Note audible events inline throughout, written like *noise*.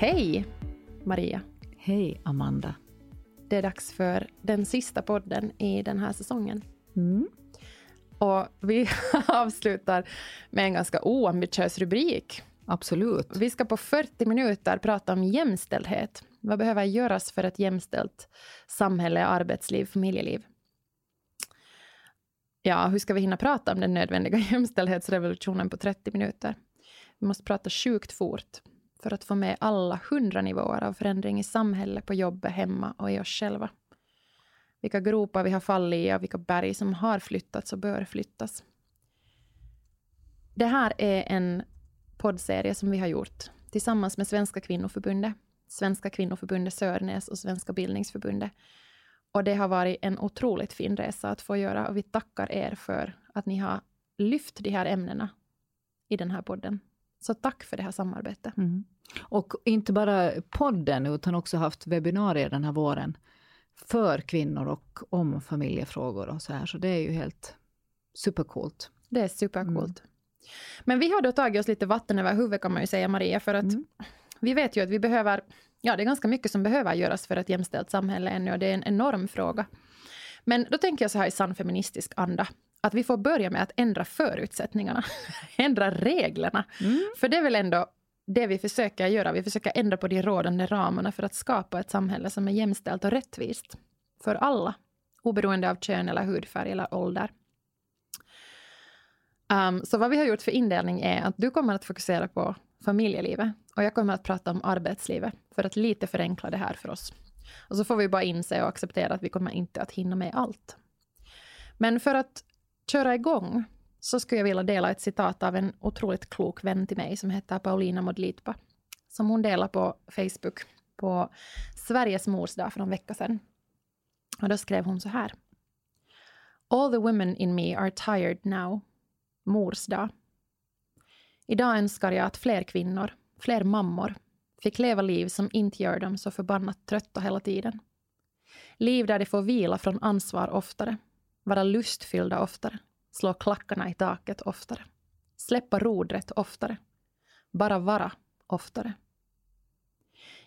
Hej Maria. Hej Amanda. Det är dags för den sista podden i den här säsongen. Mm. Och vi *laughs* avslutar med en ganska oambitiös rubrik. Absolut. Vi ska på 40 minuter prata om jämställdhet. Vad behöver göras för ett jämställt samhälle, arbetsliv, familjeliv? Ja, hur ska vi hinna prata om den nödvändiga *laughs* jämställdhetsrevolutionen på 30 minuter? Vi måste prata sjukt fort för att få med alla hundra nivåer av förändring i samhället, på jobbet, hemma och i oss själva. Vilka gropar vi har fallit i och vilka berg som har flyttats och bör flyttas. Det här är en poddserie som vi har gjort tillsammans med Svenska kvinnoförbundet, Svenska kvinnoförbundet Sörnäs och Svenska bildningsförbundet. Och det har varit en otroligt fin resa att få göra och vi tackar er för att ni har lyft de här ämnena i den här podden. Så tack för det här samarbetet. Mm. Och inte bara podden, utan också haft webbinarier den här våren för kvinnor och om familjefrågor och så här. Så det är ju helt supercoolt. Det är supercoolt. Mm. Men vi har då tagit oss lite vatten över huvudet kan man ju säga Maria, för att mm. vi vet ju att vi behöver, ja det är ganska mycket som behöver göras för ett jämställt samhälle ännu och det är en enorm fråga. Men då tänker jag så här i sann feministisk anda, att vi får börja med att ändra förutsättningarna, *laughs* ändra reglerna. Mm. För det är väl ändå det vi försöker göra, vi försöker ändra på de rådande ramarna för att skapa ett samhälle som är jämställt och rättvist för alla, oberoende av kön eller hudfärg eller ålder. Um, så vad vi har gjort för indelning är att du kommer att fokusera på familjelivet och jag kommer att prata om arbetslivet för att lite förenkla det här för oss. Och så får vi bara inse och acceptera att vi kommer inte att hinna med allt. Men för att köra igång så skulle jag vilja dela ett citat av en otroligt klok vän till mig som heter Paulina Modlitpa. Som hon delade på Facebook på Sveriges mors dag för en vecka sedan. Och då skrev hon så här. All the women in me are tired now. Mors dag. Idag önskar jag att fler kvinnor, fler mammor, fick leva liv som inte gör dem så förbannat trötta hela tiden. Liv där de får vila från ansvar oftare, vara lustfyllda oftare, slå klackarna i taket oftare, släppa rodret oftare, bara vara oftare.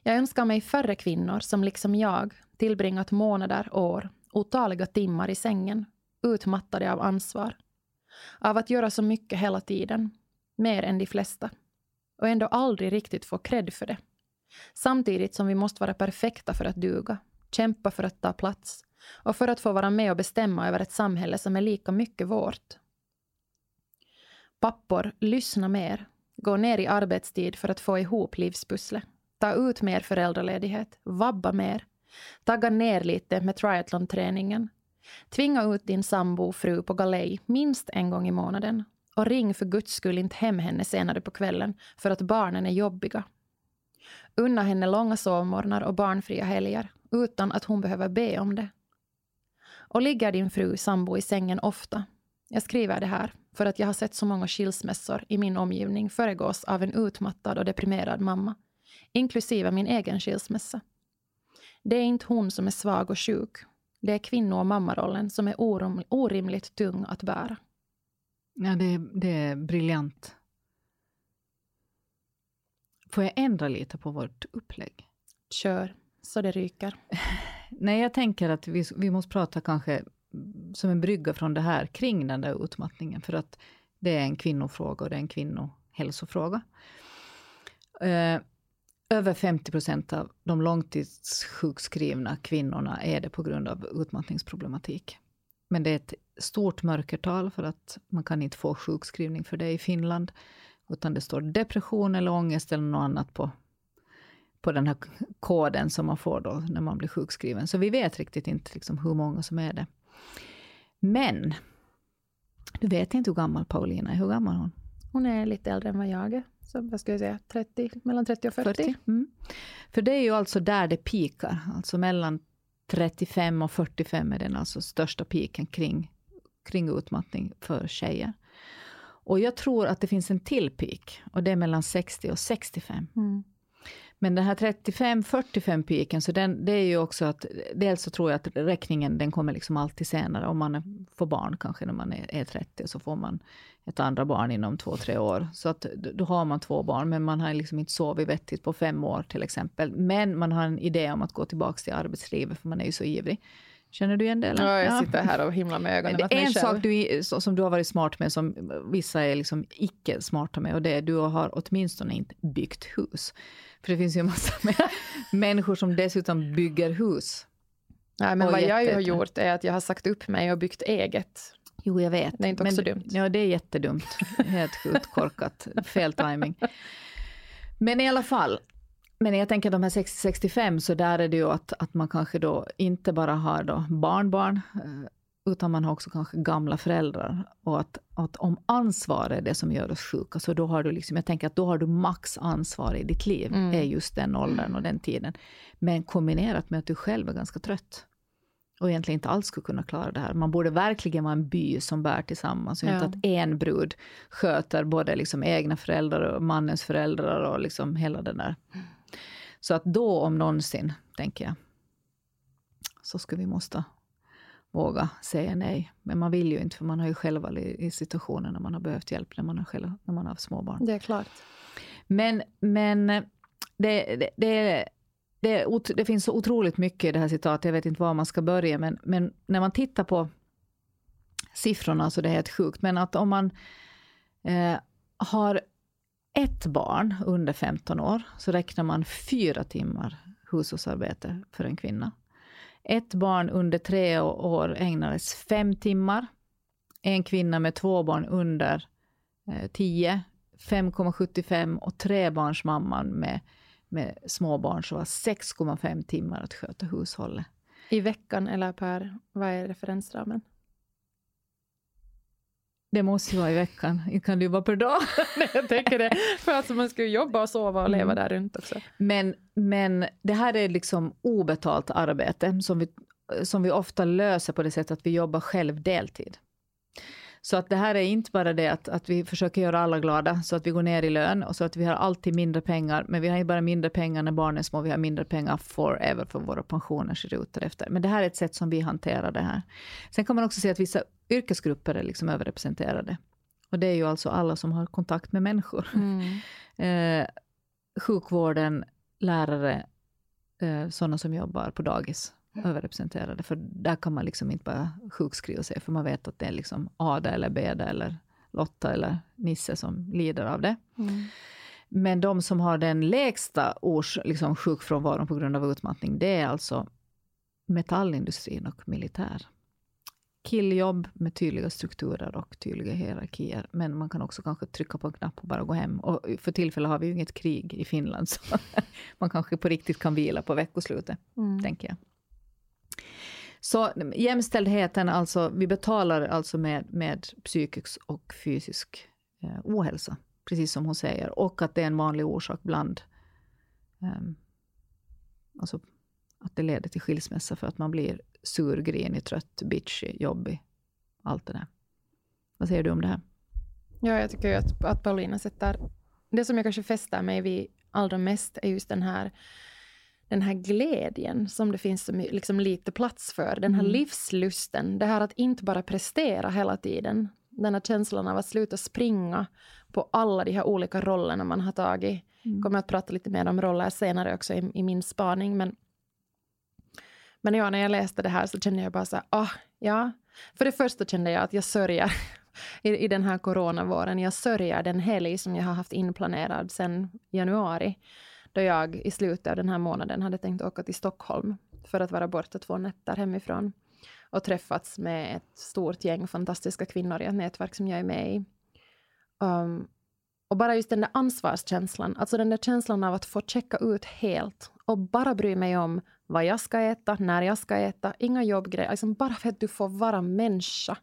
Jag önskar mig färre kvinnor som liksom jag tillbringat månader, år, otaliga timmar i sängen, utmattade av ansvar. Av att göra så mycket hela tiden, mer än de flesta. Och ändå aldrig riktigt få cred för det. Samtidigt som vi måste vara perfekta för att duga, kämpa för att ta plats, och för att få vara med och bestämma över ett samhälle som är lika mycket vårt. Pappor, lyssna mer. Gå ner i arbetstid för att få ihop livspusslet. Ta ut mer föräldraledighet. Vabba mer. Tagga ner lite med triathlonträningen. Tvinga ut din sambo fru på galej minst en gång i månaden. Och ring för guds skull inte hem henne senare på kvällen för att barnen är jobbiga. Unna henne långa sovmorgnar och barnfria helger utan att hon behöver be om det. Och ligger din fru sambo i sängen ofta? Jag skriver det här för att jag har sett så många skilsmässor i min omgivning föregås av en utmattad och deprimerad mamma, inklusive min egen skilsmässa. Det är inte hon som är svag och sjuk. Det är kvinno och mammarollen som är orimligt tung att bära. Ja, det, det är briljant. Får jag ändra lite på vårt upplägg? Kör, så det ryker. *laughs* Nej, jag tänker att vi, vi måste prata kanske som en brygga från det här kring den där utmattningen, för att det är en kvinnofråga och det är en kvinnohälsofråga. Eh, över 50 procent av de långtidssjukskrivna kvinnorna är det på grund av utmattningsproblematik. Men det är ett stort mörkertal för att man kan inte få sjukskrivning för det i Finland, utan det står depression eller ångest eller något annat på på den här koden som man får då när man blir sjukskriven. Så vi vet riktigt inte liksom hur många som är det. Men, du vet inte hur gammal Paulina är. Hur gammal är hon? Hon är lite äldre än vad jag är. Så vad ska jag säga, 30, mellan 30 och 40. 40. Mm. För det är ju alltså där det pikar. Alltså mellan 35 och 45 är den alltså största piken kring, kring utmattning för tjejer. Och jag tror att det finns en till peak och det är mellan 60 och 65. Mm. Men den här 35-45 piken, så den, det är ju också att dels så tror jag att räkningen den kommer liksom alltid senare. Om man får barn kanske när man är, är 30 så får man ett andra barn inom två, tre år. Så att då har man två barn, men man har liksom inte sovit vettigt på fem år till exempel. Men man har en idé om att gå tillbaka till arbetslivet, för man är ju så ivrig. Känner du igen det? Eller? Ja, jag sitter här och himlar med ögonen Det är en sak du, som du har varit smart med, som vissa är liksom icke smarta med, och det är du har åtminstone inte byggt hus. För det finns ju en massa *laughs* människor som dessutom bygger hus. Nej, men vad jag ju har gjort är att jag har sagt upp mig och byggt eget. Jo, jag vet. Det är inte också men, dumt? Ja, det är jättedumt. Helt sjukt korkat. *laughs* Fel timing. Men i alla fall, men jag tänker de här 60-65, så där är det ju att, att man kanske då inte bara har då barnbarn, eh, utan man har också kanske gamla föräldrar. Och att, att om ansvar är det som gör oss sjuka, så då har du liksom, jag tänker att då har du max ansvar i ditt liv, mm. är just den åldern och den tiden. Men kombinerat med att du själv är ganska trött och egentligen inte alls skulle kunna klara det här. Man borde verkligen vara en by som bär tillsammans, och ja. inte att en brud sköter både liksom egna föräldrar och mannens föräldrar och liksom hela den där. Så att då om någonsin, tänker jag, så skulle vi måste våga säga nej. Men man vill ju inte, för man har ju själv varit i situationer när man har behövt hjälp när man har, själv, när man har haft småbarn. Det är klart. Men, men det, det, det, det, det, finns så otroligt mycket i det här citatet, jag vet inte var man ska börja, men, men när man tittar på siffrorna så det är helt sjukt, men att om man eh, har ett barn under 15 år så räknar man fyra timmar hushållsarbete för en kvinna. Ett barn under tre år ägnades fem timmar. En kvinna med två barn under eh, 10, 5,75 och trebarnsmamman med, med småbarn så var 6,5 timmar att sköta hushållet. I veckan eller per, vad är referensramen? Det måste ju vara i veckan, det kan det ju vara per dag. *laughs* Jag tänker det, för att man ska ju jobba och sova och leva mm. där runt också. Men, men det här är liksom obetalt arbete som vi, som vi ofta löser på det sättet att vi jobbar själv deltid. Så att det här är inte bara det att, att vi försöker göra alla glada, så att vi går ner i lön och så att vi har alltid mindre pengar, men vi har inte bara mindre pengar när barnen är små, vi har mindre pengar forever för våra pensioner ser ut därefter. Men det här är ett sätt som vi hanterar det här. Sen kan man också se att vissa yrkesgrupper är liksom överrepresenterade. Och det är ju alltså alla som har kontakt med människor. Mm. *laughs* eh, sjukvården, lärare, eh, sådana som jobbar på dagis överrepresenterade. För där kan man liksom inte bara sjukskriva sig, för man vet att det är liksom Ada eller Beda eller Lotta eller Nisse som lider av det. Mm. Men de som har den lägsta års, liksom, sjukfrånvaron på grund av utmattning, det är alltså metallindustrin och militär. Killjobb med tydliga strukturer och tydliga hierarkier. Men man kan också kanske trycka på en knapp och bara gå hem. Och för tillfället har vi ju inget krig i Finland, så *laughs* man kanske på riktigt kan vila på veckoslutet, mm. tänker jag. Så jämställdheten, alltså, vi betalar alltså med, med psykisk och fysisk eh, ohälsa, precis som hon säger. Och att det är en vanlig orsak bland... Eh, alltså att det leder till skilsmässa för att man blir sur, grinig, trött, bitchy, jobbig. Allt det där. Vad säger du om det här? Ja, jag tycker ju att, att Paulina sätter... Det som jag kanske fäster mig vid allra mest är just den här den här glädjen som det finns så liksom lite plats för. Den här mm. livslusten, det här att inte bara prestera hela tiden. Den här känslan av att sluta springa på alla de här olika rollerna man har tagit. Mm. kommer att prata lite mer om roller senare också i, i min spaning. Men, men ja, när jag läste det här så kände jag bara så här, ah, ja. För det första kände jag att jag sörjer *laughs* i, i den här coronavåren. Jag sörjer den helg som jag har haft inplanerad sedan januari då jag i slutet av den här månaden hade tänkt åka till Stockholm för att vara borta två nätter hemifrån och träffats med ett stort gäng fantastiska kvinnor i ett nätverk som jag är med i. Um, och bara just den där ansvarskänslan, alltså den där känslan av att få checka ut helt och bara bry mig om vad jag ska äta, när jag ska äta, inga jobbgrejer, liksom bara för att du får vara människa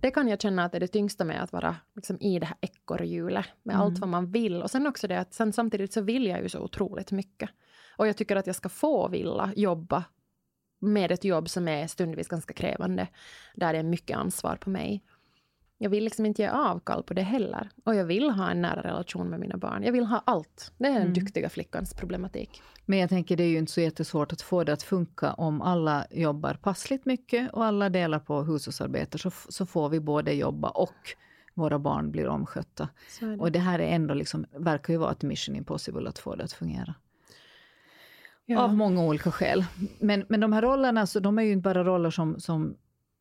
det kan jag känna att är det tyngsta med att vara liksom, i det här ekorrhjulet med mm. allt vad man vill. Och sen också det att sen samtidigt så vill jag ju så otroligt mycket. Och jag tycker att jag ska få vilja jobba med ett jobb som är stundvis ganska krävande, där det är mycket ansvar på mig. Jag vill liksom inte ge avkall på det heller. Och jag vill ha en nära relation med mina barn. Jag vill ha allt. Det är den mm. duktiga flickans problematik. Men jag tänker det är ju inte så jättesvårt att få det att funka om alla jobbar passligt mycket och alla delar på hushållsarbete så, så får vi både jobba och våra barn blir omskötta. Det. Och det här är ändå liksom, verkar ju vara ett mission impossible att få det att fungera. Ja. Av många olika skäl. Men, men de här rollerna, så de är ju inte bara roller som, som,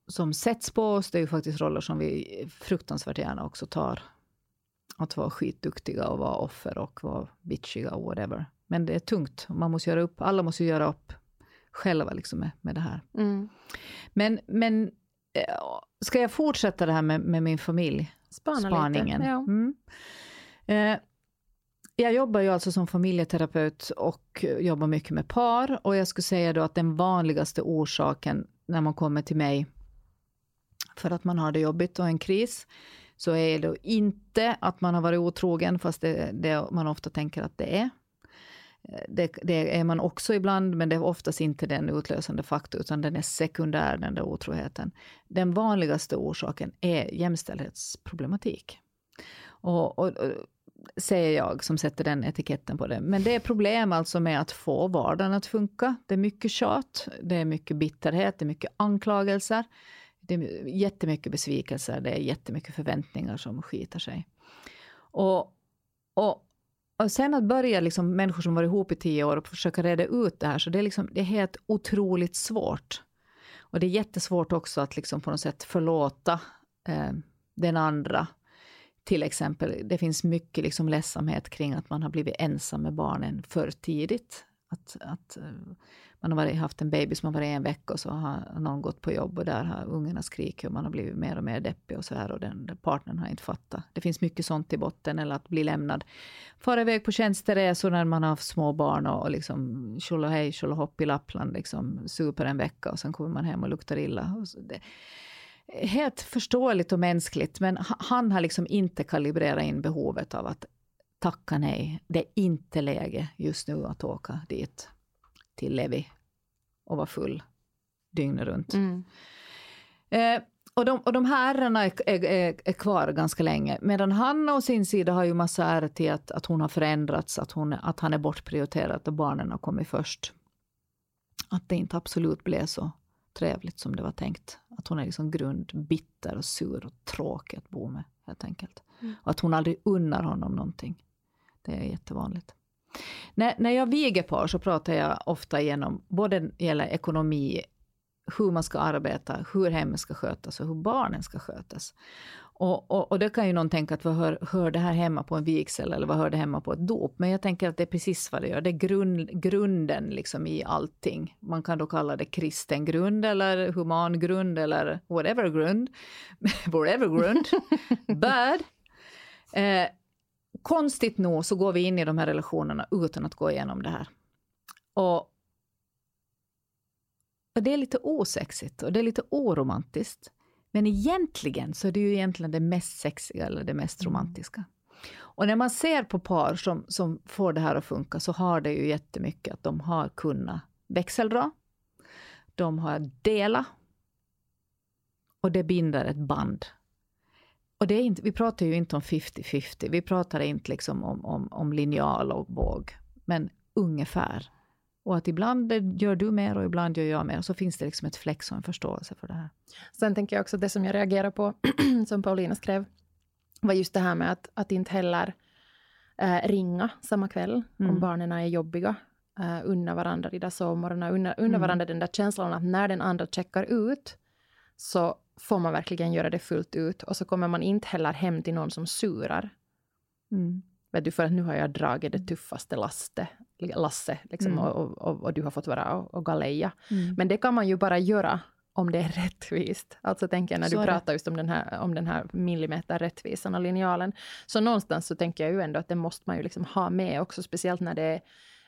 som sätts på oss, det är ju faktiskt roller som vi fruktansvärt gärna också tar. Att vara skitduktiga och vara offer och vara bitchiga och whatever. Men det är tungt. Man måste göra upp, alla måste göra upp själva liksom med, med det här. Mm. Men, men eh, ska jag fortsätta det här med, med min familj? Spana Spaningen. Lite, ja. Mm. Eh, jag jobbar ju alltså som familjeterapeut och jobbar mycket med par. Och jag skulle säga då att den vanligaste orsaken när man kommer till mig för att man har det jobbigt och en kris, så är det inte att man har varit otrogen, fast det, det man ofta tänker att det är. Det, det, är man också ibland, men det är oftast inte den utlösande faktorn. utan den är sekundär, den där otroheten. Den vanligaste orsaken är jämställdhetsproblematik. Och, och, och säger jag som sätter den etiketten på det. Men det är problem alltså med att få vardagen att funka. Det är mycket tjat, det är mycket bitterhet, det är mycket anklagelser. Det är jättemycket besvikelser, det är jättemycket förväntningar som skiter sig. Och, och, och sen att börja, liksom, människor som varit ihop i tio år och försöka reda ut det här, så det är, liksom, det är helt otroligt svårt. Och det är jättesvårt också att liksom på något sätt förlåta eh, den andra till exempel, det finns mycket liksom ledsamhet kring att man har blivit ensam med barnen för tidigt. Att, att eh, man har varit, haft en baby som har varit en vecka och så har någon gått på jobb och där har ungarna skrikit och man har blivit mer och mer deppig och så här och den, den partnern har inte fattat. Det finns mycket sånt i botten eller att bli lämnad. Fara iväg på tjänsteresor när man har små barn och, liksom och liksom tjolahej tjolahopp i Lappland liksom super en vecka och sen kommer man hem och luktar illa. Och så det, helt förståeligt och mänskligt, men han har liksom inte kalibrerat in behovet av att tacka nej. Det är inte läge just nu att åka dit till Levi och vara full dygnet runt. Mm. Eh, och, de, och de här ärrena är, är, är, kvar ganska länge. Medan Hanna å sin sida har ju massa ärr till att, att hon har förändrats, att, hon, att han är bortprioriterad och barnen har kommit först. Att det inte absolut blev så trevligt som det var tänkt. Att hon är liksom grundbitter och sur och tråkig att bo med, helt enkelt. Mm. Och att hon aldrig unnar honom någonting. Det är jättevanligt. När, när jag viger par så pratar jag ofta igenom, både gäller ekonomi, hur man ska arbeta, hur hemmet ska skötas och hur barnen ska skötas. Och, och, och det kan ju någon tänka att vad hör, hör det här hemma på en vigsel eller vad hör det hemma på ett dop? Men jag tänker att det är precis vad det gör. Det är grund, grunden liksom i allting. Man kan då kalla det kristen grund eller human grund eller whatever grund. *laughs* whatever grund. *laughs* But eh, konstigt nog så går vi in i de här relationerna utan att gå igenom det här. Och, och det är lite osexigt och det är lite oromantiskt. Men egentligen så är det ju egentligen det mest sexiga eller det mest mm. romantiska. Och när man ser på par som, som får det här att funka så har det ju jättemycket att de har kunnat växeldra. De har delat. Och det binder ett band. Och det är inte, vi pratar ju inte om 50-50. Vi pratar inte liksom om, om, om linjal och våg. Men ungefär. Och att ibland gör du mer och ibland gör jag mer. Så finns det liksom ett flex och en förståelse för det här. Sen tänker jag också det som jag reagerar på, *clears throat* som Paulina skrev, var just det här med att, att inte heller eh, ringa samma kväll mm. om barnen är jobbiga. Eh, unna varandra de där sovmorgnarna, unna, unna mm. varandra den där känslan att när den andra checkar ut så får man verkligen göra det fullt ut. Och så kommer man inte heller hem till någon som surar. Mm. Vet du, för att nu har jag dragit det tuffaste lastet, lasse, liksom, mm. och, och, och, du har fått vara och, och galeja. Mm. Men det kan man ju bara göra om det är *laughs* rättvist. Alltså tänker jag när så du pratar just om den här, om den här millimeterrättvisan och linjalen. Så någonstans så tänker jag ju ändå att det måste man ju liksom ha med också, speciellt när det är,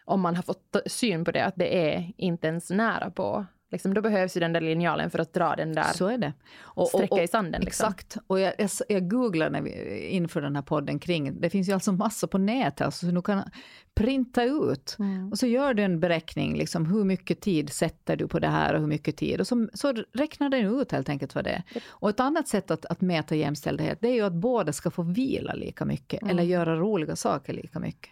om man har fått syn på det, att det är inte ens nära på Liksom, då behövs ju den där linjalen för att dra den där Så är det. Och, sträcka i sanden. Liksom. Exakt. Och jag, jag, jag googlade när vi, inför den här podden kring, det finns ju alltså massor på nätet, alltså, så du kan printa ut. Mm. Och så gör du en beräkning, liksom, hur mycket tid sätter du på det här och hur mycket tid. Och så, så räknar den ut helt enkelt vad det är. Och ett annat sätt att, att mäta jämställdhet, det är ju att båda ska få vila lika mycket, Mm. eller göra roliga saker lika mycket.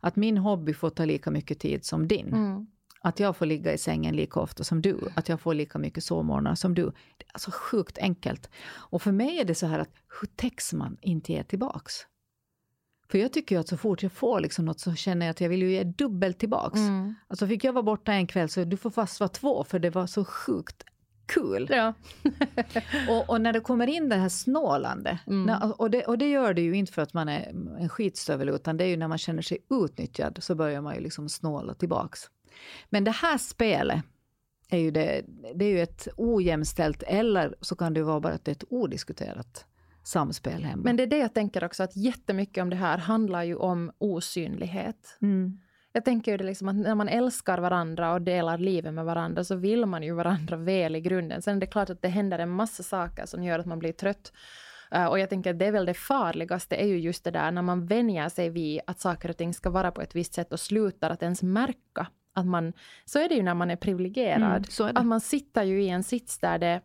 Att min hobby får ta lika mycket tid som din. Mm. Att jag får ligga i sängen lika ofta som du. Att jag får lika mycket sovmorgnar som du. Det är alltså sjukt enkelt. Och för mig är det så här att hur täcks man inte ge tillbaks? För jag tycker ju att så fort jag får liksom något så känner jag att jag vill ju ge dubbelt tillbaks. Mm. Alltså fick jag vara borta en kväll så du får fast vara två för det var så sjukt kul. Ja. *laughs* Och, och när det kommer in det här snålande, Mm. när, och, det, och det gör det ju inte för att man är en skitstövel utan det är ju när man känner sig utnyttjad så börjar man ju liksom snåla tillbaks. Men det här spelet är ju, det, det är ju ett ojämställt eller så kan det vara bara att det är ett odiskuterat samspel hemma. Men det är det jag tänker också, att jättemycket om det här handlar ju om osynlighet. mm. Jag tänker ju det liksom att när man älskar varandra och delar livet med varandra så vill man ju varandra väl i grunden. Sen är det klart att det händer en massa saker som gör att man blir trött. Uh, och jag tänker att det är väl det farligaste är ju just det där när man vänjer sig vid att saker och ting ska vara på ett visst sätt och slutar att ens märka att man... Så är det ju när man är privilegierad. Mm. Att man sitter ju i en sits där det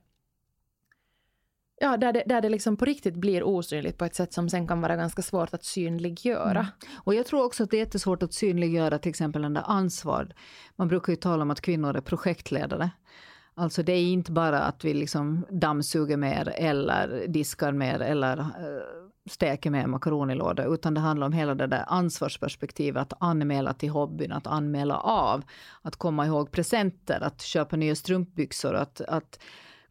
Ja, där det, där det liksom på riktigt blir osynligt på ett sätt som sen kan vara ganska svårt att synliggöra. Mm. Och jag tror också att det är jättesvårt att synliggöra till exempel den där ansvar. Man brukar ju tala om att kvinnor är projektledare. Alltså det är inte bara att vi liksom dammsuger mer eller diskar mer eller eh, steker mer makaronilådor, utan det handlar om hela det där ansvarsperspektivet, att anmäla till hobbyn, att anmäla av, att komma ihåg presenter, att köpa nya strumpbyxor, att, att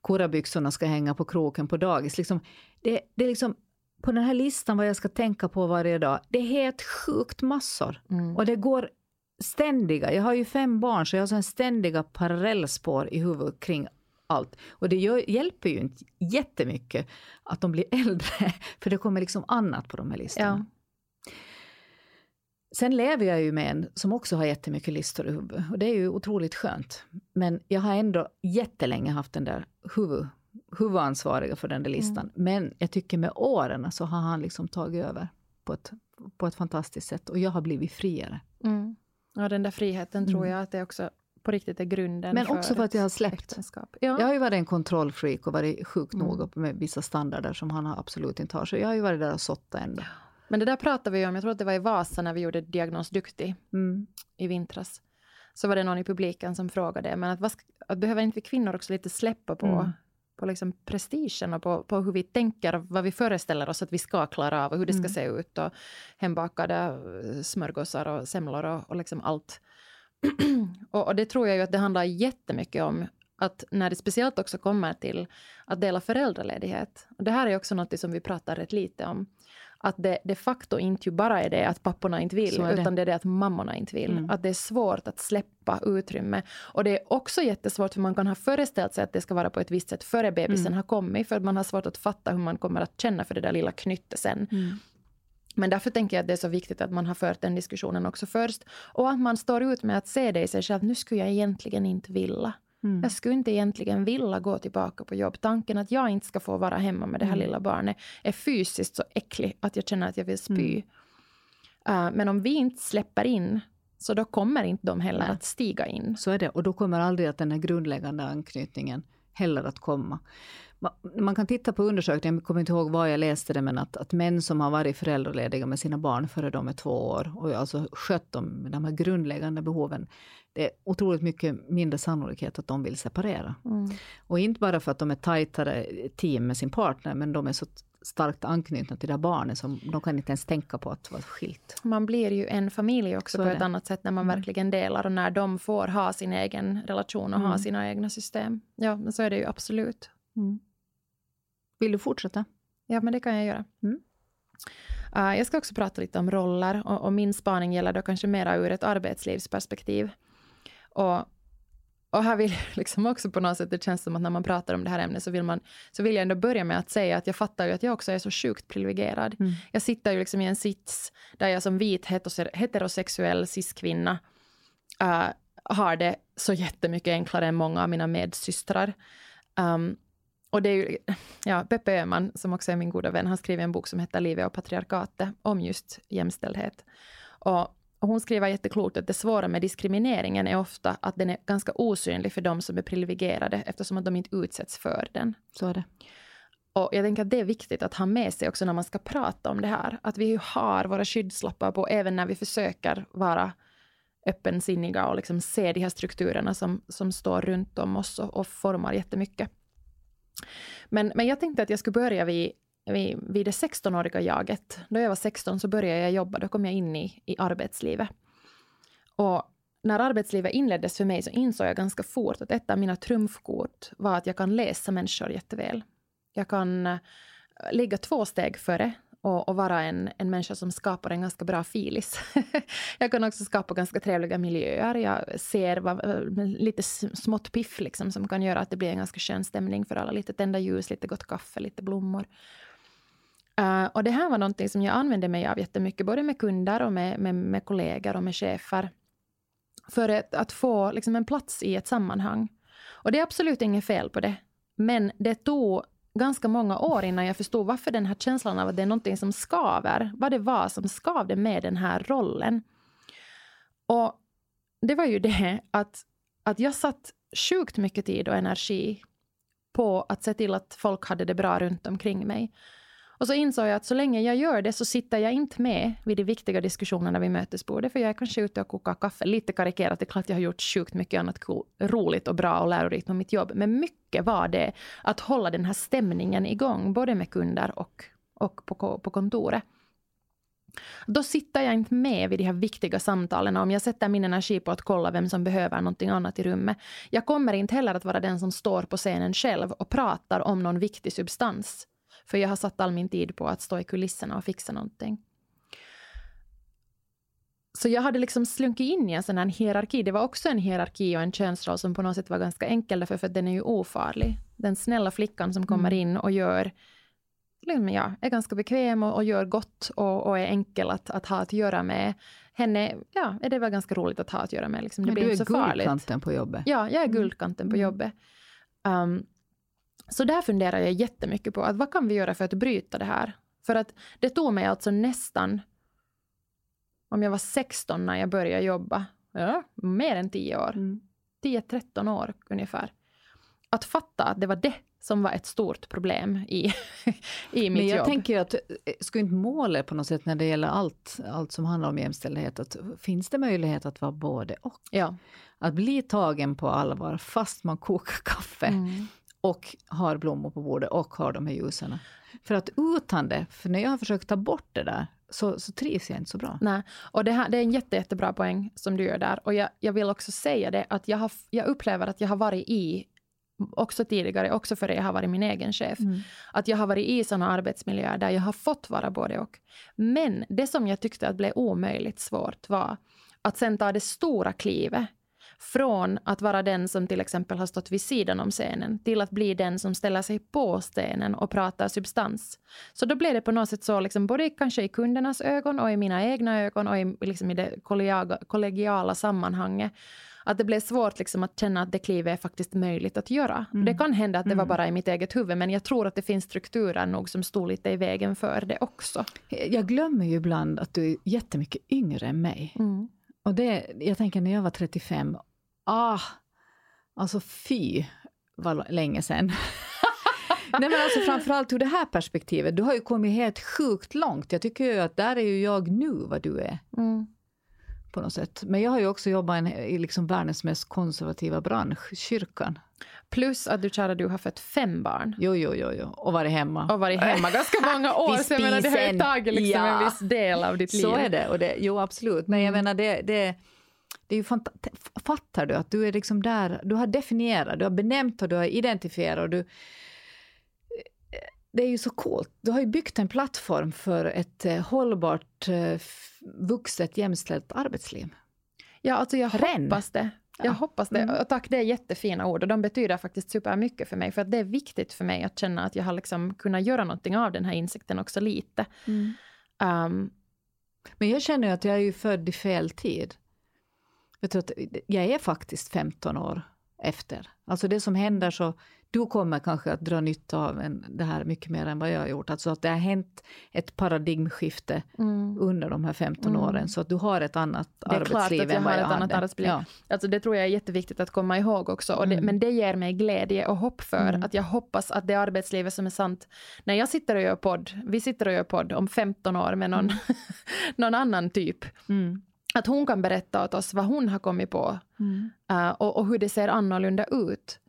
korrabyxorna ska hänga på kroken på dagis. Liksom, det, det är liksom på den här listan vad jag ska tänka på varje dag, det är helt sjukt massor. Mm. Och det går ständiga, jag har ju fem barn så jag har ständiga parallellspår i huvudet kring allt. Och det gör, hjälper ju inte jättemycket att de blir *laughs* äldre, för det kommer liksom annat på de här listorna. Ja. Sen lever jag ju med en som också har jättemycket listor i huvudet och det är ju otroligt skönt. Men jag har ändå jättelänge haft den där huvud, huvudansvariga för den där listan. Men jag tycker med åren så har han liksom tagit över på ett, på ett fantastiskt sätt och jag har blivit friare. Mm. Ja, den där friheten tror Mm. jag att det också på riktigt är grunden Men för också för att jag har släppt. äktenskap. Ja. Jag har ju varit en kontrollfreak och varit sjukt Mm. noga med vissa standarder som han absolut inte har. Så jag har ju varit där och såttat ändå. Men det där pratade vi om, jag tror att det var i Vasa när vi gjorde Diagnos Duktig Mm. i vintras. Så var det någon i publiken som frågade, men att, ska, att behöver inte vi kvinnor också lite släppa på, Mm. på liksom prestigen och på, på hur vi tänker vad vi föreställer oss att vi ska klara av och hur det ska Mm. se ut och hembakade eh, smörgåsar och semlor och, och liksom allt. *clears throat* och, och det tror jag ju att det handlar jättemycket om att när det speciellt också kommer till att dela föräldraledighet. Och det här är också något som vi pratar rätt lite om. Att det de facto inte ju bara är det att papporna inte vill, det. utan det är det att mammorna inte vill. Mm. Att det är svårt att släppa utrymme. Och det är också jättesvårt, för man kan ha föreställt sig att det ska vara på ett visst sätt före bebisen Mm. har kommit, för att man har svårt att fatta hur man kommer att känna för det där lilla knyttet sen. Mm. Men därför tänker jag att det är så viktigt att man har fört den diskussionen också först. Och att man står ut med att se det i sig själv. Nu skulle jag egentligen inte vilja. Mm. Jag skulle inte egentligen vilja gå tillbaka på jobb. Tanken att jag inte ska få vara hemma med det här Mm. lilla barnet är fysiskt så äcklig att jag känner att jag vill spy. Mm. Uh, men om vi inte släpper in så då kommer inte de heller Nej. att stiga in. Så är det. Och då kommer aldrig att den här grundläggande anknytningen heller att komma. Ma- Man kan titta på undersökningen, jag kommer inte ihåg var jag läste det, men att, att män som har varit föräldralediga med sina barn före de är två år och alltså skött dem med de här grundläggande behoven, det är otroligt mycket mindre sannolikhet att de vill separera. Mm. Och inte bara för att de är tajtare team med sin partner, men de är så starkt anknutna till det här barnet som de kan inte ens tänka på att vara skilt. Man blir ju en familj också Så på ett det. annat sätt när man Mm. verkligen delar och när de får ha sin egen relation och ha Mm. sina egna system. Ja, men så är det ju absolut. Vill du fortsätta? Ja, men det kan jag göra. Mm. Uh, jag ska också prata lite om roller och, och min spaning gäller då kanske mera ur ett arbetslivsperspektiv. Och, och här vill jag *laughs* liksom också på något sätt, det känns som att när man pratar om det här ämnet så vill, man, så vill jag ändå börja med att säga att jag fattar ju att jag också är så sjukt privilegierad. Mm. Jag sitter ju liksom i en sits där jag som vit heterose- heterosexuell cis-kvinna uh, har det så jättemycket enklare än många av mina medsystrar. Um, och det är ju, ja, Peppe Öhman, som också är min goda vän, har skrivit en bok som heter Livet och patriarkatet, om just jämställdhet. Och, och hon skriver jätteklokt att det svåra med diskrimineringen är ofta att den är ganska osynlig för de som är privilegierade, eftersom att de inte utsätts för den. Så är det. Och jag tänker att det är viktigt att ha med sig också när man ska prata om det här. Att vi har våra skyddslappar på även när vi försöker vara öppensinniga och liksom se de här strukturerna som, som står runt om oss och, och formar jättemycket. Men, men jag tänkte att jag skulle börja vid, vid, vid det 16-åriga jaget. Då jag var 16 så började jag jobba, då kom jag in i, i arbetslivet. Och när arbetslivet inleddes för mig så insåg jag ganska fort att ett av mina trumfkort var att jag kan läsa människor jätteväl. Jag kan eh, ligga två steg före och, och, vara en, en människa som skapar en ganska bra filis. *laughs* jag kan också skapa ganska trevliga miljöer. Jag ser vad, eh, lite smått piff liksom, som kan göra att det blir en ganska skön stämning för alla. Lite tända ljus, lite gott kaffe, lite blommor. Uh, och det här var någonting som jag använde mig av jättemycket, både med kunder och med, med, med kollegor och med chefer. För att, att få liksom, en plats i ett sammanhang. Och det är absolut inget fel på det. Men det tog ganska många år innan jag förstod varför den här känslan av att det är någonting som skaver, vad det var som skavde med den här rollen. Och det var ju det att, att jag satt sjukt mycket tid och energi på att se till att folk hade det bra runt omkring mig. Och så insåg jag att så länge jag gör det så sitter jag inte med vid de viktiga diskussionerna vid mötesbordet, för jag är kanske ute och kokar kaffe. Lite karikerat, det är klart jag har gjort sjukt mycket annat roligt och bra och lärorikt med mitt jobb, men mycket var det att hålla den här stämningen igång, både med kunder och, och på, på kontoret. Då sitter jag inte med vid de här viktiga samtalen om jag sätter min energi på att kolla vem som behöver någonting annat i rummet. Jag kommer inte heller att vara den som står på scenen själv och pratar om någon viktig substans. För jag har satt all min tid på att stå i kulisserna och fixa någonting. Så jag hade liksom slunkit in i en sån här hierarki. Det var också en hierarki och en könsroll som på något sätt var ganska enkel därför för att den är ju ofarlig. Den snälla flickan som kommer mm. in och gör liksom, ja, är ganska bekväm och, och gör gott och, och, är enkel att, att ha att göra med. Henne ja, är det väl ganska roligt att ha att göra med. Liksom. Det ja, blir du är guldkanten på jobbet. Ja, jag är mm. guldkanten mm. på jobbet. Um, så där funderar jag jättemycket på att vad kan vi göra för att bryta det här? För att det tog mig alltså nästan, om jag var 16 när jag började jobba, ja, mer än 10 år, mm. 10-13 år ungefär, att fatta att det var det som var ett stort problem i, *laughs* i mitt Men jag jobb. tänker att, eh, skulle inte målet på något sätt när det gäller allt, allt som handlar om jämställdhet, att finns det möjlighet att vara både och? Ja. Att bli tagen på allvar fast man kokar kaffe. Mm och har blommor på bordet och har de här ljusarna. För att utan det, för när jag har försökt ta bort det där, så, så trivs jag inte så bra. Nej, och det, här, det är en jätte, jättebra poäng som du gör där. Och jag, jag vill också säga det, att jag, har, jag upplever att jag har varit i också tidigare, också före jag har varit min egen chef. Mm. Att jag har varit i såna arbetsmiljöer där jag har fått vara både och. Men det som jag tyckte att blev omöjligt svårt var att sen ta det stora klivet från att vara den som till exempel har stått vid sidan om scenen till att bli den som ställer sig på scenen och pratar substans. Så då blev det på något sätt så, liksom, både kanske i kundernas ögon och i mina egna ögon och i, liksom i det kollegiala sammanhanget att det blev svårt liksom att känna att det klivet är faktiskt möjligt att göra. Mm. Det kan hända att det var mm. bara i mitt eget huvud, men jag tror att det finns strukturer nog som stod lite i vägen för det också. Jag glömmer ju ibland att du är jättemycket yngre än mig. Mm. Och det, jag tänker när jag var 35 ah, alltså fy vad länge sedan. *laughs* Nej men alltså framförallt ur det här perspektivet, du har ju kommit helt sjukt långt. Jag tycker ju att där är ju jag nu vad du är. Mm. På något sätt. Men jag har ju också jobbat i liksom världens mest konservativa bransch, kyrkan. Plus att du kära du har fött fem barn. Jo, jo, jo, jo. och varit hemma. Och varit hemma ganska *laughs* många år. så jag menar, det har ju tagit liksom ja. en viss del av ditt liv. Så är det. Och det jo, absolut. Men jag mm. menar, det, det det är ju fattar du att du är liksom där, du har definierat, du har benämnt och du har identifierat och du... Det är ju så coolt. Du har ju byggt en plattform för ett eh, hållbart, eh, vuxet, jämställt arbetsliv. Ja, alltså jag Ren. hoppas det. Jag ja. hoppas det. Mm. Och tack, det är jättefina ord och de betyder faktiskt supermycket för mig. För att det är viktigt för mig att känna att jag har liksom kunnat göra någonting av den här insikten också lite. Mm. Um, Men jag känner att jag är ju född i fel tid. Vet du, att jag är faktiskt 15 år efter. Alltså det som händer så, du kommer kanske att dra nytta av en, det här mycket mer än vad jag har gjort. Alltså att det har hänt ett paradigmskifte mm. under de här 15 mm. åren, så att du har ett annat arbetsliv än vad jag, jag har ett annat arbetsliv. Ja. Alltså det tror jag är jätteviktigt att komma ihåg också. Och det, mm. Men det ger mig glädje och hopp för mm. att jag hoppas att det arbetslivet som är sant, när jag sitter och gör podd, vi sitter och gör podd om 15 år med någon, mm. *laughs* någon annan typ, mm att hon kan berätta åt oss vad hon har kommit på mm. uh, och, och, hur det ser annorlunda ut.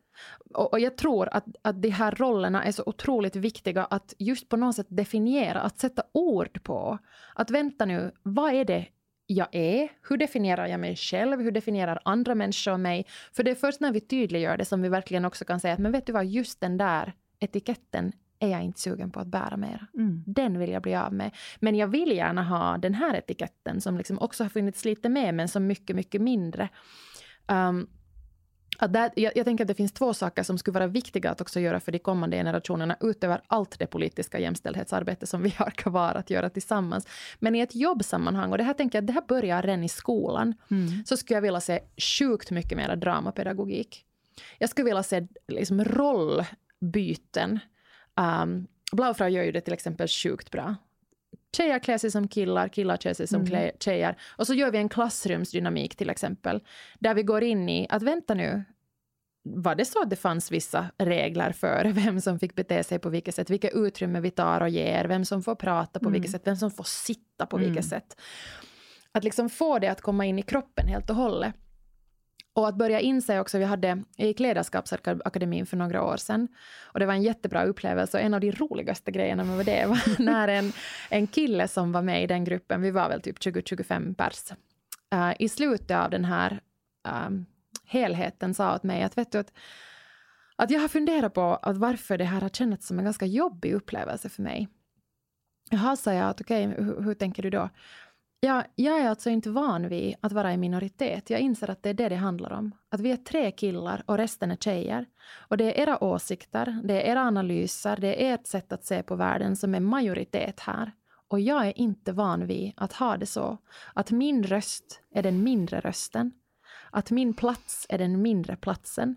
Och, och, jag tror att, att de här rollerna är så otroligt viktiga att just på något sätt definiera, att sätta ord på. Att vänta nu, vad är det jag är? Hur definierar jag mig själv? Hur definierar andra människor mig? För det är först när vi tydliggör det som vi verkligen också kan säga att men vet du vad, just den där etiketten är jag inte sugen på att bära mer. Mm. Den vill jag bli av med. Men jag vill gärna ha den här etiketten som liksom också har funnits lite med men som mycket, mycket mindre. Um, där, jag, jag, tänker att det finns två saker som skulle vara viktiga att också göra för de kommande generationerna utöver allt det politiska jämställdhetsarbete som vi har kvar att göra tillsammans. Men i ett jobbsammanhang, och det här tänker jag det här börjar redan i skolan, mm. så skulle jag vilja se sjukt mycket mer dramapedagogik. Jag skulle vilja se liksom rollbyten Um, Blaufrau gör ju det till exempel sjukt bra. Tjejer klär sig som killar, killar klär sig som mm. tjejer. Och så gör vi en klassrumsdynamik till exempel. Där vi går in i att vänta nu, var det så att det fanns vissa regler för *laughs* vem som fick bete sig på vilket sätt, vilket utrymme vi tar och ger, vem som får prata på mm. vilket sätt, vem som får sitta på mm. vilket sätt. Att liksom få det att komma in i kroppen helt och hållet. Och att börja inse också, vi hade i Ledarskapsakademin för några år sedan, och det var en jättebra upplevelse, och en av de roligaste grejerna med det var *laughs* när en, en kille som var med i den gruppen, vi var väl typ 20-25 pers, uh, i slutet av den här uh, helheten sa åt mig att vet du att, att jag har funderat på att varför det här har känts som en ganska jobbig upplevelse för mig. Jaha, sa jag, att okej, okay, hur, hur tänker du då? Ja, jag är alltså inte van vid att vara i minoritet. Jag inser att det är det det handlar om. Att vi är tre killar och resten är tjejer. Och det är era åsikter, det är era analyser, det är ert sätt att se på världen som är majoritet här. Och jag är inte van vid att ha det så. Att min röst är den mindre rösten. Att min plats är den mindre platsen.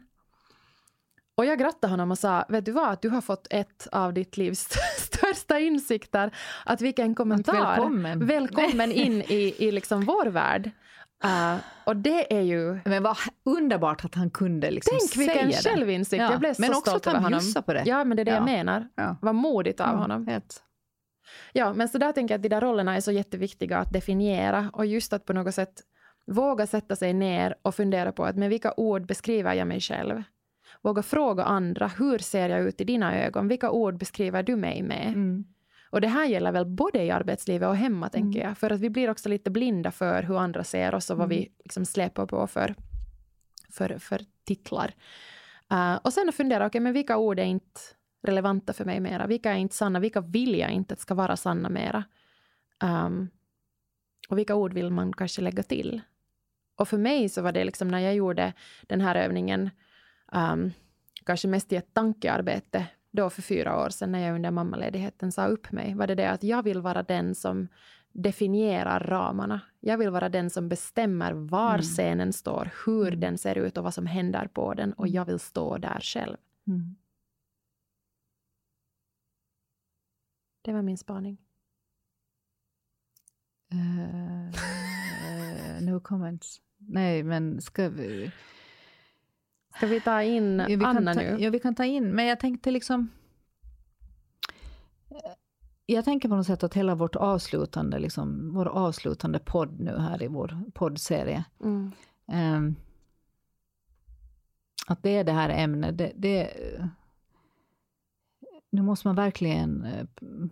Och jag grattade honom och sa, vet du vad, att du har fått ett av ditt livs *laughs* största insikter. Att vilken kommentar. Att välkommen. Välkommen in i, i liksom vår värld. Uh, och det är ju... Men vad underbart att han kunde liksom Tänk vilken säga självinsikt. Ja. Jag blev men så stolt över honom. på det. Ja, men det är det ja. jag menar. Ja. Vad modigt av mm, honom. Helt. Ja, men så där tänker jag att de där rollerna är så jätteviktiga att definiera och just att på något sätt våga sätta sig ner och fundera på att med vilka ord beskriver jag mig själv? Våga fråga andra, hur ser jag ut i dina ögon? Vilka ord beskriver du mig med? Mm. Och det här gäller väl både i arbetslivet och hemma, tänker mm. jag. För att vi blir också lite blinda för hur andra ser oss och vad vi mm. liksom släpar på för, för, för titlar. Uh, och sen att fundera, okay, men vilka ord är inte relevanta för mig mera? Vilka är inte sanna? Vilka vill jag inte att ska vara sanna mera? Um, och vilka ord vill man kanske lägga till? Och för mig så var det liksom när jag gjorde den här övningen um, kanske mest i ett tankearbete då för fyra år sedan när jag under mammaledigheten sa upp mig, var det det att jag vill vara den som definierar ramarna. Jag vill vara den som bestämmer var mm. scenen står, hur mm. den ser ut och vad som händer på den och jag vill stå där själv. Mm. Det var min spaning. Uh, uh, *laughs* no comments. Nej, men ska vi... Ska vi ta in ja, vi Anna ta, nu? Ja, vi kan ta in, men jag tänkte liksom... Jag tänker på något sätt att hela vårt avslutande, liksom, vår avslutande podd nu här i vår poddserie, mm. um, att det är det här ämnet. Det, det, nu måste man verkligen uh,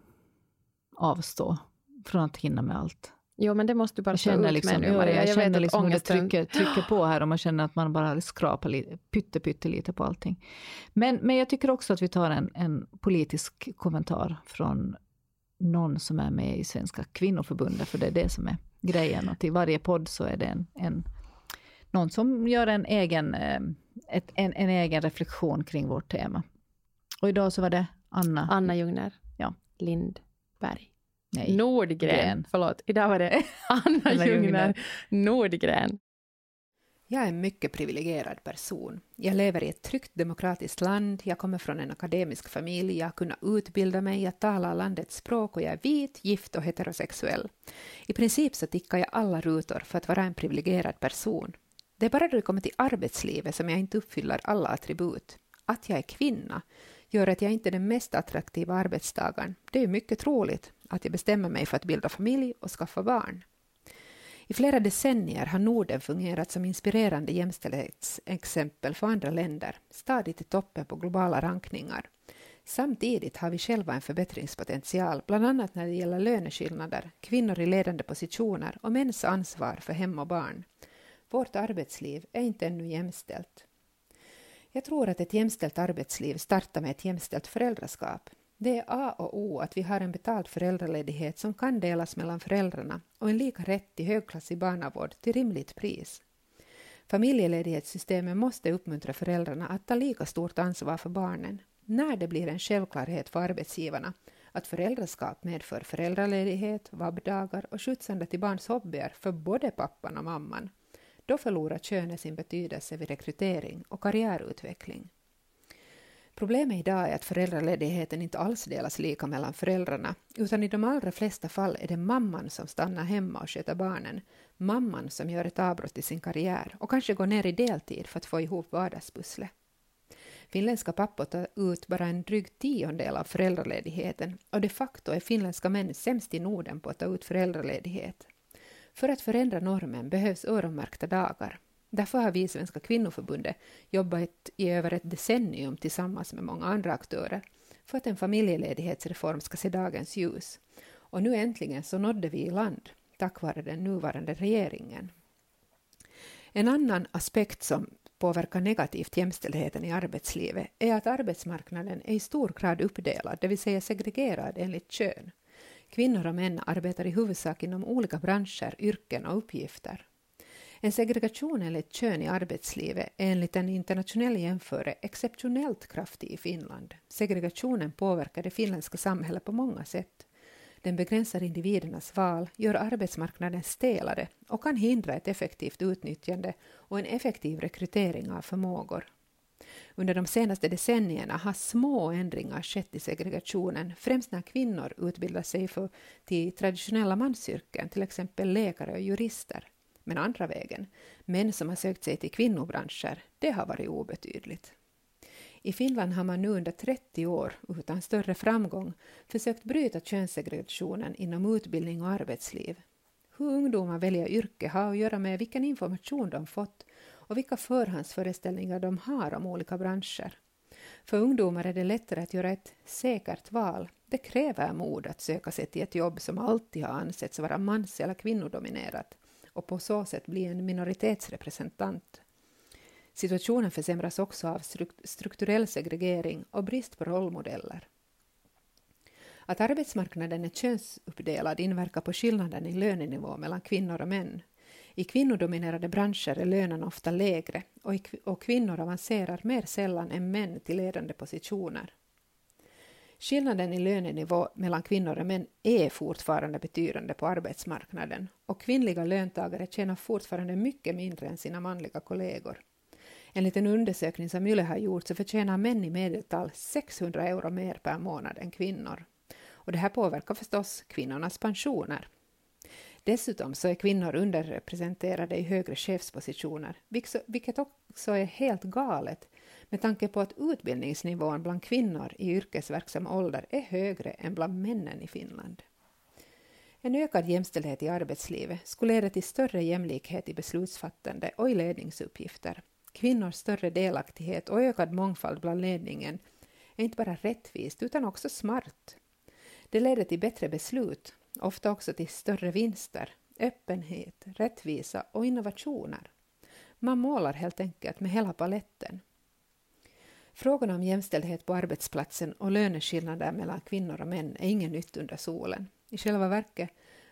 avstå från att hinna med allt. Jo, men det måste du bara stå ut liksom, med nu, Maria. Jag, jag känner liksom ångesten... det trycker, trycker på här och man känner att man bara skrapar lite, pytte, pytte lite på allting. Men, men jag tycker också att vi tar en, en politisk kommentar från någon som är med i Svenska kvinnoförbundet, för det är det som är grejen. Och till varje podd så är det en, en någon som gör en egen, eh, ett, en, en egen reflektion kring vårt tema. Och idag så var det Anna. Anna Ljungner. Ja. Lindberg. Nej. Nordgren. Förlåt, idag var det *laughs* Anna Ljungner Nordgren. Jag är en mycket privilegierad person. Jag lever i ett tryggt demokratiskt land, jag kommer från en akademisk familj, jag har kunnat utbilda mig, jag talar landets språk och jag är vit, gift och heterosexuell. I princip så tickar jag alla rutor för att vara en privilegierad person. Det är bara då det kommer till arbetslivet som jag inte uppfyller alla attribut. Att jag är kvinna gör att jag inte är den mest attraktiva arbetstagaren. Det är mycket troligt att jag bestämmer mig för att bilda familj och skaffa barn. I flera decennier har Norden fungerat som inspirerande jämställdhetsexempel för andra länder, stadigt i toppen på globala rankningar. Samtidigt har vi själva en förbättringspotential, bland annat när det gäller löneskillnader, kvinnor i ledande positioner och mäns ansvar för hem och barn. Vårt arbetsliv är inte ännu jämställt. Jag tror att ett jämställt arbetsliv startar med ett jämställt föräldraskap. Det är A och O att vi har en betald föräldraledighet som kan delas mellan föräldrarna och en lika rätt till högklassig barnavård till rimligt pris. Familjeledighetssystemet måste uppmuntra föräldrarna att ta lika stort ansvar för barnen när det blir en självklarhet för arbetsgivarna att föräldraskap medför föräldraledighet, vabbdagar och skjutsande till barns hobbyer för både pappan och mamman. Då förlorar könet sin betydelse vid rekrytering och karriärutveckling. Problemet idag är att föräldraledigheten inte alls delas lika mellan föräldrarna, utan i de allra flesta fall är det mamman som stannar hemma och sköter barnen, mamman som gör ett avbrott i sin karriär och kanske går ner i deltid för att få ihop vardagspusslet. Finländska pappor tar ut bara en dryg tiondel av föräldraledigheten och de facto är finländska män sämst i Norden på att ta ut föräldraledighet. För att förändra normen behövs öronmärkta dagar, Därför har vi i Svenska kvinnoförbundet jobbat i över ett decennium tillsammans med många andra aktörer för att en familjeledighetsreform ska se dagens ljus. Och nu äntligen så nådde vi i land tack vare den nuvarande regeringen. En annan aspekt som påverkar negativt jämställdheten i arbetslivet är att arbetsmarknaden är i stor grad uppdelad, det vill säga segregerad enligt kön. Kvinnor och män arbetar i huvudsak inom olika branscher, yrken och uppgifter. En segregation enligt kön i arbetslivet är enligt en internationell jämförelse exceptionellt kraftig i Finland. Segregationen påverkar det finländska samhället på många sätt. Den begränsar individernas val, gör arbetsmarknaden stelare och kan hindra ett effektivt utnyttjande och en effektiv rekrytering av förmågor. Under de senaste decennierna har små ändringar skett i segregationen, främst när kvinnor utbildar sig för, till traditionella mansyrken, till exempel läkare och jurister men andra vägen. Män som har sökt sig till kvinnobranscher, det har varit obetydligt. I Finland har man nu under 30 år utan större framgång försökt bryta könssegregationen inom utbildning och arbetsliv. Hur ungdomar väljer yrke har att göra med vilken information de fått och vilka förhandsföreställningar de har om olika branscher. För ungdomar är det lättare att göra ett säkert val. Det kräver mod att söka sig till ett jobb som alltid har ansetts vara mans eller kvinnodominerat och på så sätt bli en minoritetsrepresentant. Situationen försämras också av strukturell segregering och brist på rollmodeller. Att arbetsmarknaden är könsuppdelad inverkar på skillnaden i lönenivå mellan kvinnor och män. I kvinnodominerade branscher är lönen ofta lägre och, kvinnor avancerar mer sällan än män till ledande positioner. Skillnaden i lönenivå mellan kvinnor och män är fortfarande betydande på arbetsmarknaden och kvinnliga löntagare tjänar fortfarande mycket mindre än sina manliga kollegor. Enligt en undersökning som Yle har gjort så förtjänar män i medeltal 600 euro mer per månad än kvinnor. Och det här påverkar förstås kvinnornas pensioner. Dessutom så är kvinnor underrepresenterade i högre chefspositioner, vilket också är helt galet med tanke på att utbildningsnivån bland kvinnor i yrkesverksam ålder är högre än bland männen i Finland. En ökad jämställdhet i arbetslivet skulle leda till större jämlikhet i beslutsfattande och i ledningsuppgifter. Kvinnors större delaktighet och ökad mångfald bland ledningen är inte bara rättvist utan också smart. Det leder till bättre beslut, ofta också till större vinster, öppenhet, rättvisa och innovationer. Man målar helt enkelt med hela paletten. Frågan om jämställdhet på arbetsplatsen och löneskillnader mellan kvinnor och män är inget nytt under solen. I själva verket,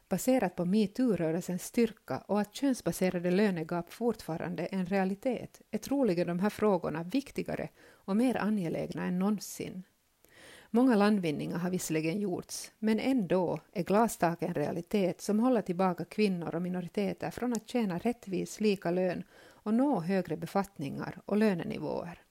baserat på metoo-rörelsens styrka och att könsbaserade lönegap fortfarande är en realitet, är troligen de här frågorna viktigare och mer angelägna än någonsin. Många landvinningar har visserligen gjorts, men ändå är glastak en realitet som håller tillbaka kvinnor och minoriteter från att tjäna rättvis lika lön och nå högre befattningar och lönenivåer.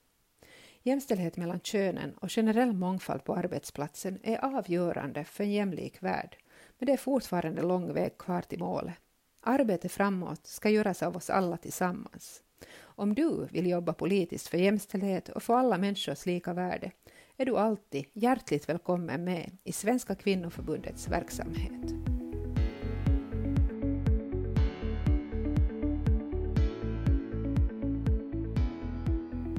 Jämställdhet mellan könen och generell mångfald på arbetsplatsen är avgörande för en jämlik värld, men det är fortfarande lång väg kvar till målet. Arbetet framåt ska göras av oss alla tillsammans. Om du vill jobba politiskt för jämställdhet och för alla människors lika värde är du alltid hjärtligt välkommen med i Svenska kvinnoförbundets verksamhet.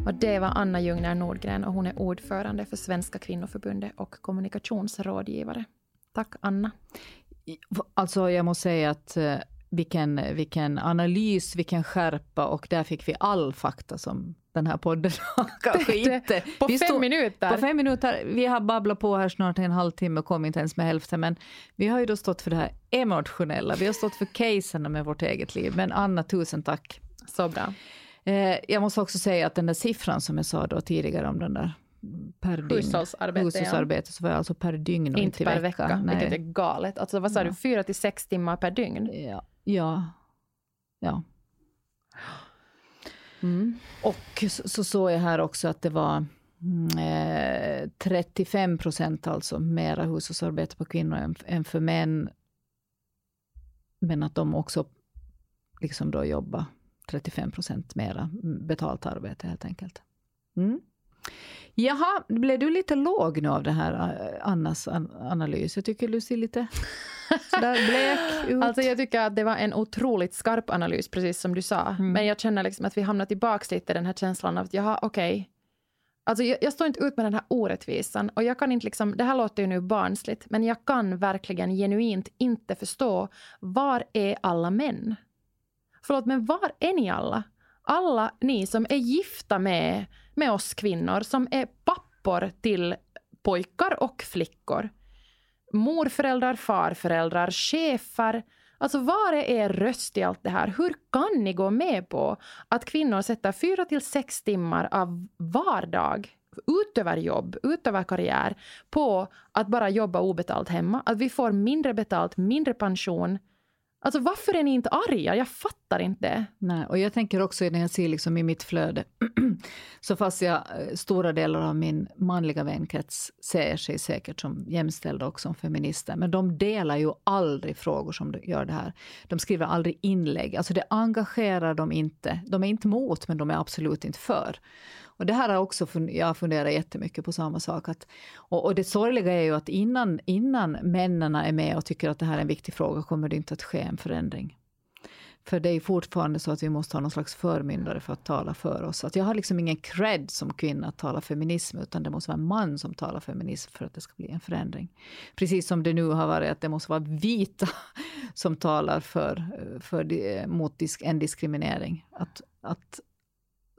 Och det var Anna Ljungner Nordgren och hon är ordförande för Svenska kvinnoförbundet och kommunikationsrådgivare. Tack Anna. Alltså jag måste säga att eh, vilken, vilken analys, vilken skärpa och där fick vi all fakta som den här podden *laughs* *laughs* kanske inte... På fem stod, minuter? På fem minuter. Vi har babblat på här snart en halvtimme och kom inte ens med hälften, men vi har ju då stått för det här emotionella. Vi har stått för casen med vårt eget liv. Men Anna, tusen tack. Så bra. Eh, jag måste också säga att den där siffran som jag sa då tidigare om den där per dygn. Hushållsarbete, Hushållsarbete ja. så var jag alltså per dygn och inte, inte per vecka. vecka vilket är galet. Alltså vad sa ja. du, fyra till sex timmar per dygn? Ja. Ja. ja. Mm. Och så, så såg jag här också att det var mm, eh, 35 procent alltså mera hushållsarbete på kvinnor än, än för män. Men att de också liksom då jobbar 35 procent mera mm, betalt arbete helt enkelt. Mm. Jaha, blev du lite låg nu av det här eh, Annas analys? Jag tycker du ser lite sådär blek ut. Alltså jag tycker att det var en otroligt skarp analys, precis som du sa. Mm. Men jag känner liksom att vi hamnar tillbaka lite i den här känslan av att jaha, okej. Okay. Alltså jag, jag, står inte ut med den här orättvisan. Och jag kan inte liksom, det här låter ju nu barnsligt, men jag kan verkligen genuint inte förstå var är alla män? Förlåt, men var är ni alla? Alla ni som är gifta med, med oss kvinnor, som är pappor till pojkar och flickor. Morföräldrar, farföräldrar, chefer. Alltså var är er röst i allt det här? Hur kan ni gå med på att kvinnor sätter fyra till sex timmar av vardag utöver jobb, utöver karriär, på att bara jobba obetalt hemma? Att vi får mindre betalt, mindre pension, Alltså varför är ni inte arga? Jag fattar inte. Nej, och jag tänker också när jag ser liksom i mitt flöde, *clears throat* så fast jag eh, stora delar av min manliga vänkrets ser sig säkert som jämställda och som feminister, men de delar ju aldrig frågor som gör det här. De skriver aldrig inlägg, alltså det engagerar dem inte. De är inte mot, men de är absolut inte för. Och det här har också jag funderat jättemycket på samma sak. Att, och, och, det sorgliga är ju att innan, innan männen är med och tycker att det här är en viktig fråga kommer det inte att ske en förändring. För det är fortfarande så att vi måste ha någon slags förmyndare för att tala för oss. Att jag har liksom ingen cred som kvinna att tala feminism, utan det måste vara en man som talar feminism för att det ska bli en förändring. Precis som det nu har varit att det måste vara vita *laughs* som talar för, för, mot en diskriminering. Att, att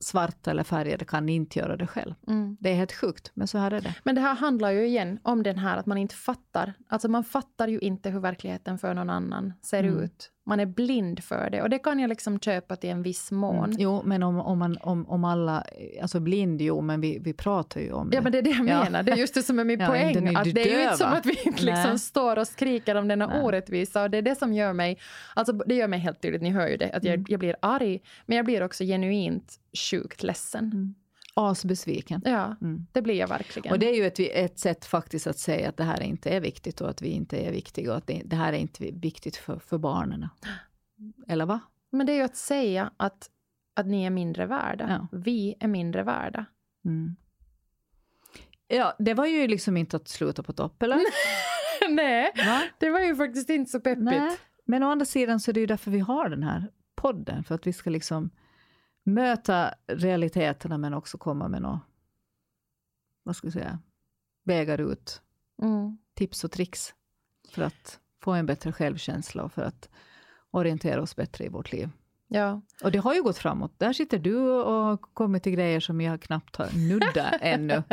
svarta eller färgade kan inte göra det själv. Mm. Det är helt sjukt, men så här är det. Men det här handlar ju igen om den här att man inte fattar. Alltså man fattar ju inte hur verkligheten för någon annan ser mm. ut. Man är blind för det och det kan jag liksom köpa till en viss mån. Mm. Jo, men om, om, man, om, om alla, alltså blind jo, men vi, vi pratar ju om det. Ja, men det är det jag ja. menar. Det är just det som är min *laughs* ja, poäng. Att det är ju inte som att vi inte *laughs* liksom står och skriker om denna Nej. orättvisa och det är det som gör mig, alltså det gör mig helt tydligt, ni hör ju det, att jag, mm. jag blir arg, men jag blir också genuint sjukt ledsen. Mm. Asbesviken. Ja, mm. det blir jag verkligen. Och det är ju ett, ett sätt faktiskt att säga att det här inte är viktigt och att vi inte är viktiga och att det, det här är inte viktigt för, för barnen. Eller va? Men det är ju att säga att, att ni är mindre värda. Ja. Vi är mindre värda. Mm. Ja, det var ju liksom inte att sluta på topp, eller? Nej, *laughs* va? det var ju faktiskt inte så peppigt. Nej. Men å andra sidan så är det ju därför vi har den här podden, för att vi ska liksom möta realiteterna men också komma med några, vad ska jag säga, vägar ut. Mm. Tips och tricks för att få en bättre självkänsla och för att orientera oss bättre i vårt liv. Ja. Och det har ju gått framåt. Där sitter du och kommit till grejer som jag knappt har nuddat *laughs* ännu.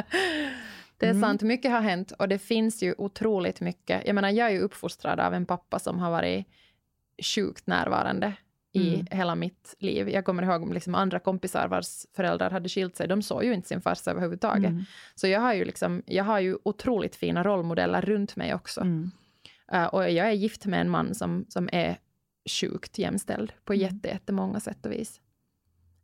Det är mm. sant, mycket har hänt och det finns ju otroligt mycket. Jag menar, jag är ju uppfostrad av en pappa som har varit sjukt närvarande i mm. hela mitt liv. Jag kommer ihåg liksom andra kompisar vars föräldrar hade skilt sig. De såg ju inte sin farsa överhuvudtaget. Mm. Så jag har, ju liksom, jag har ju otroligt fina rollmodeller runt mig också. Mm. Uh, och jag är gift med en man som, som är sjukt jämställd på mm. jätte, jättemånga sätt och vis.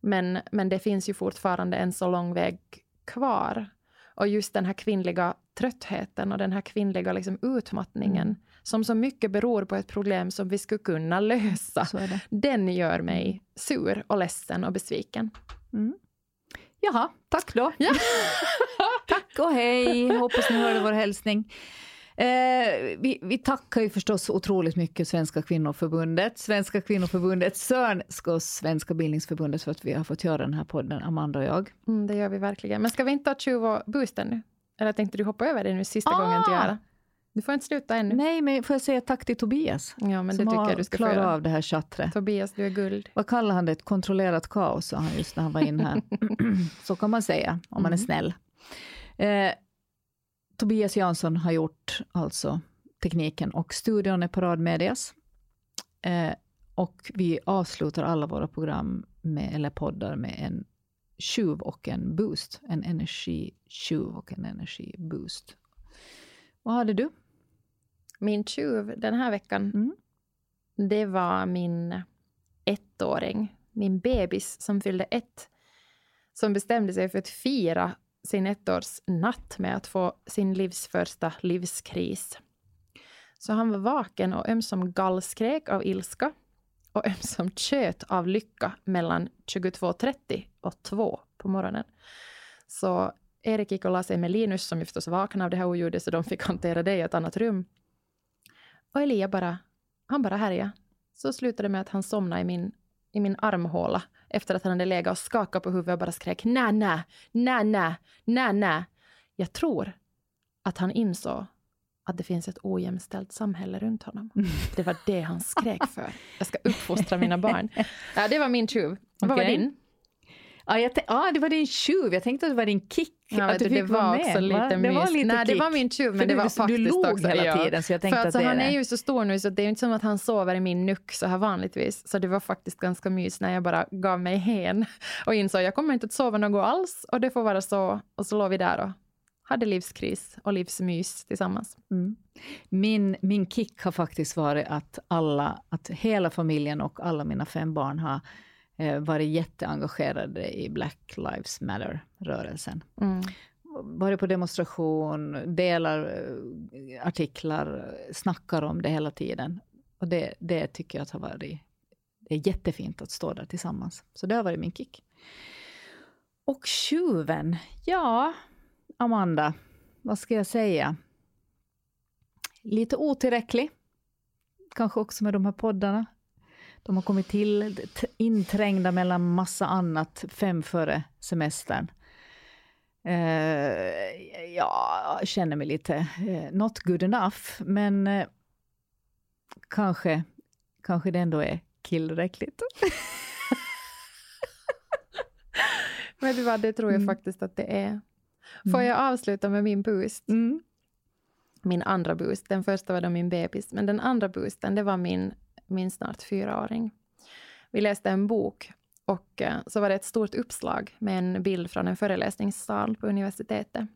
Men, men det finns ju fortfarande en så lång väg kvar. Och just den här kvinnliga tröttheten och den här kvinnliga liksom utmattningen mm. Som så mycket beror på ett problem som vi skulle kunna lösa. Den gör mig sur och ledsen och besviken. Mm. Jaha, tack då. Ja. *laughs* tack och hej. Hoppas ni hörde vår hälsning. Eh, vi, vi, tackar ju förstås otroligt mycket Svenska kvinnoförbundet, Svenska kvinnoförbundet, Sörnska och Svenska bildningsförbundet för att vi har fått göra den här podden, Amanda och jag. Mm, det gör vi verkligen. Men ska vi inte ha tjuv och boosten nu? Eller tänkte du hoppa över det nu sista ah! gången till göra? Du får inte sluta ännu. Nej, men får jag säga tack till Tobias? Ja, men det tycker jag du ska klarat av det här chattret. Tobias, du är guld. Vad kallar han det? Ett kontrollerat kaos, sa han just när han var in här. *clears throat* Så kan man säga, om man är mm. snäll. Eh, Tobias Jansson har gjort alltså tekniken och studion är Paradmedias. Eh, och vi avslutar alla våra program med, eller poddar med en tjuv och en boost. En energitjuv och en energiboost. Vad hade du? Min tjuv den här veckan, mm. det var min ettåring, min bebis som fyllde ett, som bestämde sig för att fira sin ettårsnatt med att få sin livs första livskris. Så han var vaken och ömsom gallskrek av ilska och ömsom tjöt av lycka mellan 22.30 och 2 på morgonen. Så Erik gick och la sig med Linus som ju förstås vaknade av det här oljudet så de fick hantera det i ett annat rum. Och Elia bara, han bara härjade. Så slutade det med att han somnade i min, i min armhåla efter att han hade legat och skakat på huvudet och bara skrek nä, nä, nä, nä, nä, nä. Jag tror att han insåg att det finns ett ojämställt samhälle runt honom. Mm. *laughs* Det var det han skrek för. Jag ska uppfostra mina barn. *laughs* Ja, det var min tjuv. Okay. Vad var din? Ja, ah, det var din tjuv. Jag tänkte att det var din kick. Ja, att du det fick var vara också med. lite det var lite Nej, kick. det var min tjuv, men för det var du, faktiskt du log också, hela ja. tiden, så jag tänkte för alltså, att Han är är ju så stor nu, så det är inte som att han sover i min nuck så här vanligtvis. Så det var faktiskt ganska mys när jag bara gav mig hen och insåg att jag kommer inte att sova något alls och det får vara så. Och så låg vi där och hade livskris och livsmys tillsammans. Mm. Min, min kick har faktiskt varit att alla, att hela familjen och alla mina fem barn har varit jätteengagerade i Black Lives Matter-rörelsen. Mm. Varit på demonstration, delar eh, artiklar, snackar om det hela tiden. Och det, det tycker jag att har varit det är jättefint att stå där tillsammans. Så det har varit min kick. Och tjuven, ja, Amanda, vad ska jag säga? Lite otillräcklig. Kanske också med de här poddarna. De har kommit till inträngda mellan massa annat fem före semestern. Uh, ja, jag känner mig lite uh, not good enough, men uh, kanske, kanske det ändå är killräckligt. *laughs* Men du vad, det tror jag mm. faktiskt att det är. Får mm. jag avsluta med min boost? Mm. Min andra boost. Den första var då min bebis, men den andra boosten, det var min min snart fyraåring. Vi läste en bok och eh, så var det ett stort uppslag med en bild från en föreläsningssal på universitetet.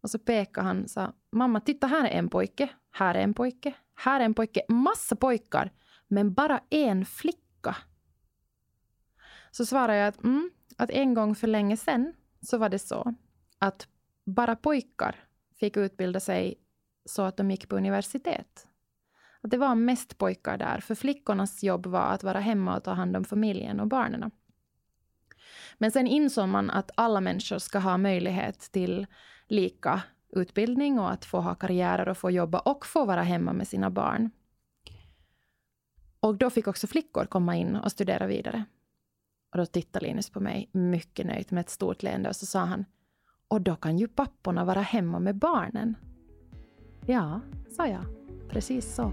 Och så pekade han och sa, mamma titta här är en pojke, här är en pojke, här är en pojke, massa pojkar, men bara en flicka. Så svarade jag att, mm, att en gång för länge sedan så var det så att bara pojkar fick utbilda sig så att de gick på universitet att det var mest pojkar där, för flickornas jobb var att vara hemma och ta hand om familjen och barnen. Men sen insåg man att alla människor ska ha möjlighet till lika utbildning och att få ha karriärer och få jobba och få vara hemma med sina barn. Och då fick också flickor komma in och studera vidare. Och då tittade Linus på mig mycket nöjt med ett stort leende och så sa han och då kan ju papporna vara hemma med barnen. Ja, sa jag. Precis så.